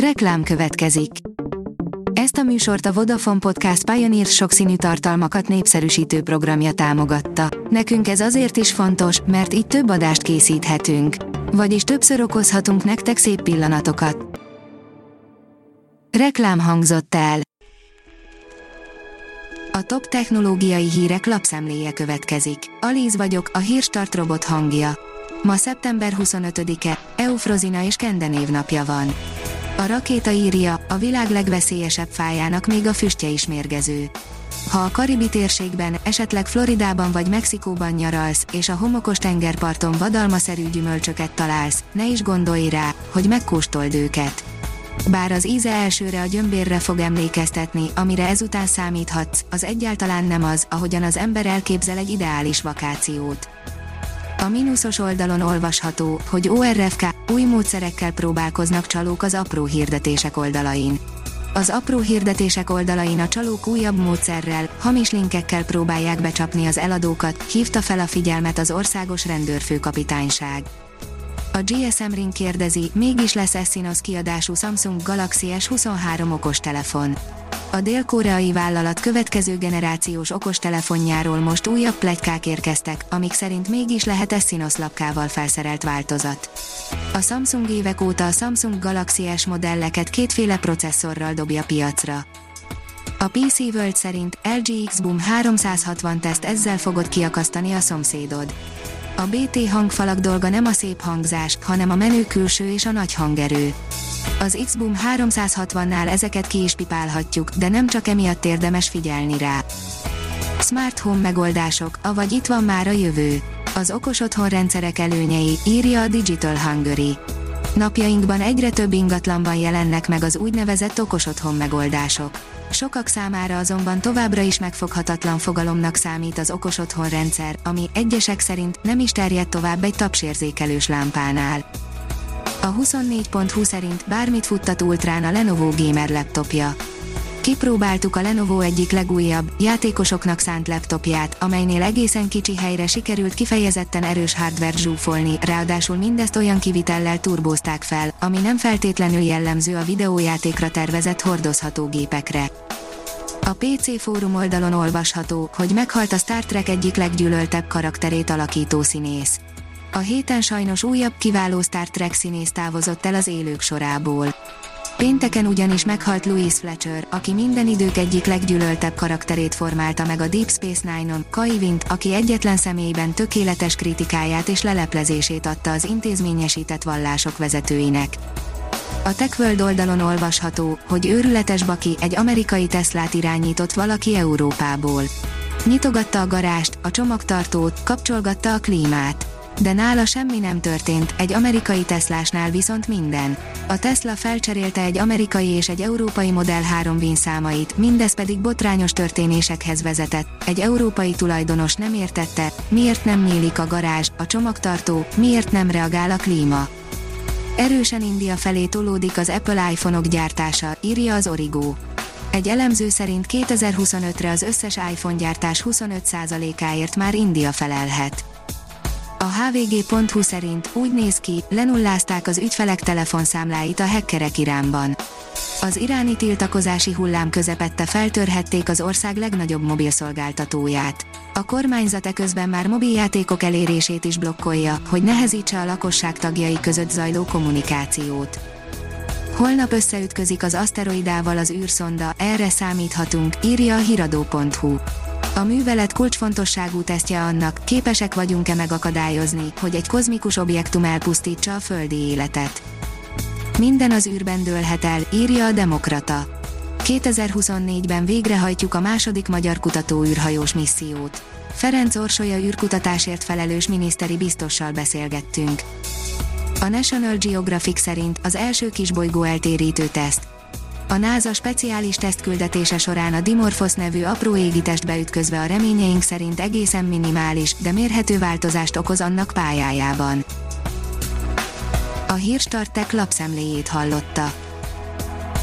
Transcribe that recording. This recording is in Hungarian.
Reklám következik. Ezt a műsort a Vodafone Podcast Pioneer sokszínű tartalmakat népszerűsítő programja támogatta. Nekünk ez azért is fontos, mert így több adást készíthetünk. Vagyis többször okozhatunk nektek szép pillanatokat. Reklám hangzott el. A top technológiai hírek lapszemléje következik. Alíz vagyok, a hírstart robot hangja. Ma szeptember 25-e, Eufrozina és Kende névnapja van. A rakéta írja, a világ legveszélyesebb fájának még a füstje is mérgező. Ha a karibi térségben, esetleg Floridában vagy Mexikóban nyaralsz, és a homokos tengerparton vadalmaszerű gyümölcsöket találsz, ne is gondolj rá, hogy megkóstold őket. Bár az íze elsőre a gyömbérre fog emlékeztetni, amire ezután számíthatsz, az egyáltalán nem az, ahogyan az ember elképzel egy ideális vakációt. A mínuszos oldalon olvasható, hogy ORFK új módszerekkel próbálkoznak csalók az apró hirdetések oldalain. Az apró hirdetések oldalain a csalók újabb módszerrel, hamis linkekkel próbálják becsapni az eladókat, hívta fel a figyelmet az országos rendőrfőkapitányság. A GSM Ring kérdezi, mégis lesz Exynos kiadású Samsung Galaxy S23 okostelefon. A dél-koreai vállalat következő generációs okostelefonjáról most újabb plegykák érkeztek, amik szerint mégis lehet Exynos lapkával felszerelt változat. A Samsung évek óta a Samsung Galaxy S modelleket kétféle processzorral dobja piacra. A PC World szerint LG X-Boom 360 teszt ezzel fogod kiakasztani a szomszédod. A BT hangfalak dolga nem a szép hangzás, hanem a menő külső és a nagy hangerő. Az X-Boom 360-nál ezeket ki is pipálhatjuk, de nem csak emiatt érdemes figyelni rá. Smart Home megoldások, avagy itt van már a jövő. Az okos otthon rendszerek előnyei, írja a Digital Hungary. Napjainkban egyre több ingatlanban jelennek meg az úgynevezett okos otthon megoldások. Sokak számára azonban továbbra is megfoghatatlan fogalomnak számít az okos otthon rendszer, ami egyesek szerint nem is terjed tovább egy tapsérzékelős lámpánál. A 24.20 szerint bármit futtat ultrán a Lenovo Gamer laptopja. Kipróbáltuk a Lenovo egyik legújabb, játékosoknak szánt laptopját, amelynél egészen kicsi helyre sikerült kifejezetten erős hardware zsúfolni, ráadásul mindezt olyan kivitellel turbózták fel, ami nem feltétlenül jellemző a videójátékra tervezett hordozható gépekre. A PC fórum oldalon olvasható, hogy meghalt a Star Trek egyik leggyűlöltebb karakterét alakító színész. A héten sajnos újabb kiváló Star Trek színész távozott el az élők sorából. Pénteken ugyanis meghalt Louis Fletcher, aki minden idők egyik leggyűlöltebb karakterét formálta meg a Deep Space Nine-on, Kai Vint, aki egyetlen személyben tökéletes kritikáját és leleplezését adta az intézményesített vallások vezetőinek. A TechWorld oldalon olvasható, hogy őrületes Baki egy amerikai Teslát irányított valaki Európából. Nyitogatta a garást, a csomagtartót, kapcsolgatta a klímát de nála semmi nem történt, egy amerikai Teslásnál viszont minden. A Tesla felcserélte egy amerikai és egy európai Model 3 számait, mindez pedig botrányos történésekhez vezetett. Egy európai tulajdonos nem értette, miért nem nyílik a garázs, a csomagtartó, miért nem reagál a klíma. Erősen India felé tolódik az Apple iPhone-ok gyártása, írja az Origo. Egy elemző szerint 2025-re az összes iPhone gyártás 25%-áért már India felelhet. A hvg.hu szerint úgy néz ki, lenullázták az ügyfelek telefonszámláit a hackerek Iránban. Az iráni tiltakozási hullám közepette feltörhették az ország legnagyobb mobilszolgáltatóját. A kormányzat eközben már mobiljátékok elérését is blokkolja, hogy nehezítse a lakosság tagjai között zajló kommunikációt. Holnap összeütközik az aszteroidával az űrszonda, erre számíthatunk, írja a hiradó.hu. A művelet kulcsfontosságú tesztje annak, képesek vagyunk-e megakadályozni, hogy egy kozmikus objektum elpusztítsa a földi életet. Minden az űrben dőlhet el, írja a Demokrata. 2024-ben végrehajtjuk a második magyar kutató űrhajós missziót. Ferenc Orsolya űrkutatásért felelős miniszteri biztossal beszélgettünk. A National Geographic szerint az első kisbolygó eltérítő teszt, a NASA speciális tesztküldetése során a Dimorphos nevű apró égitest beütközve a reményeink szerint egészen minimális, de mérhető változást okoz annak pályájában. A Hírstartek lapszemléjét hallotta.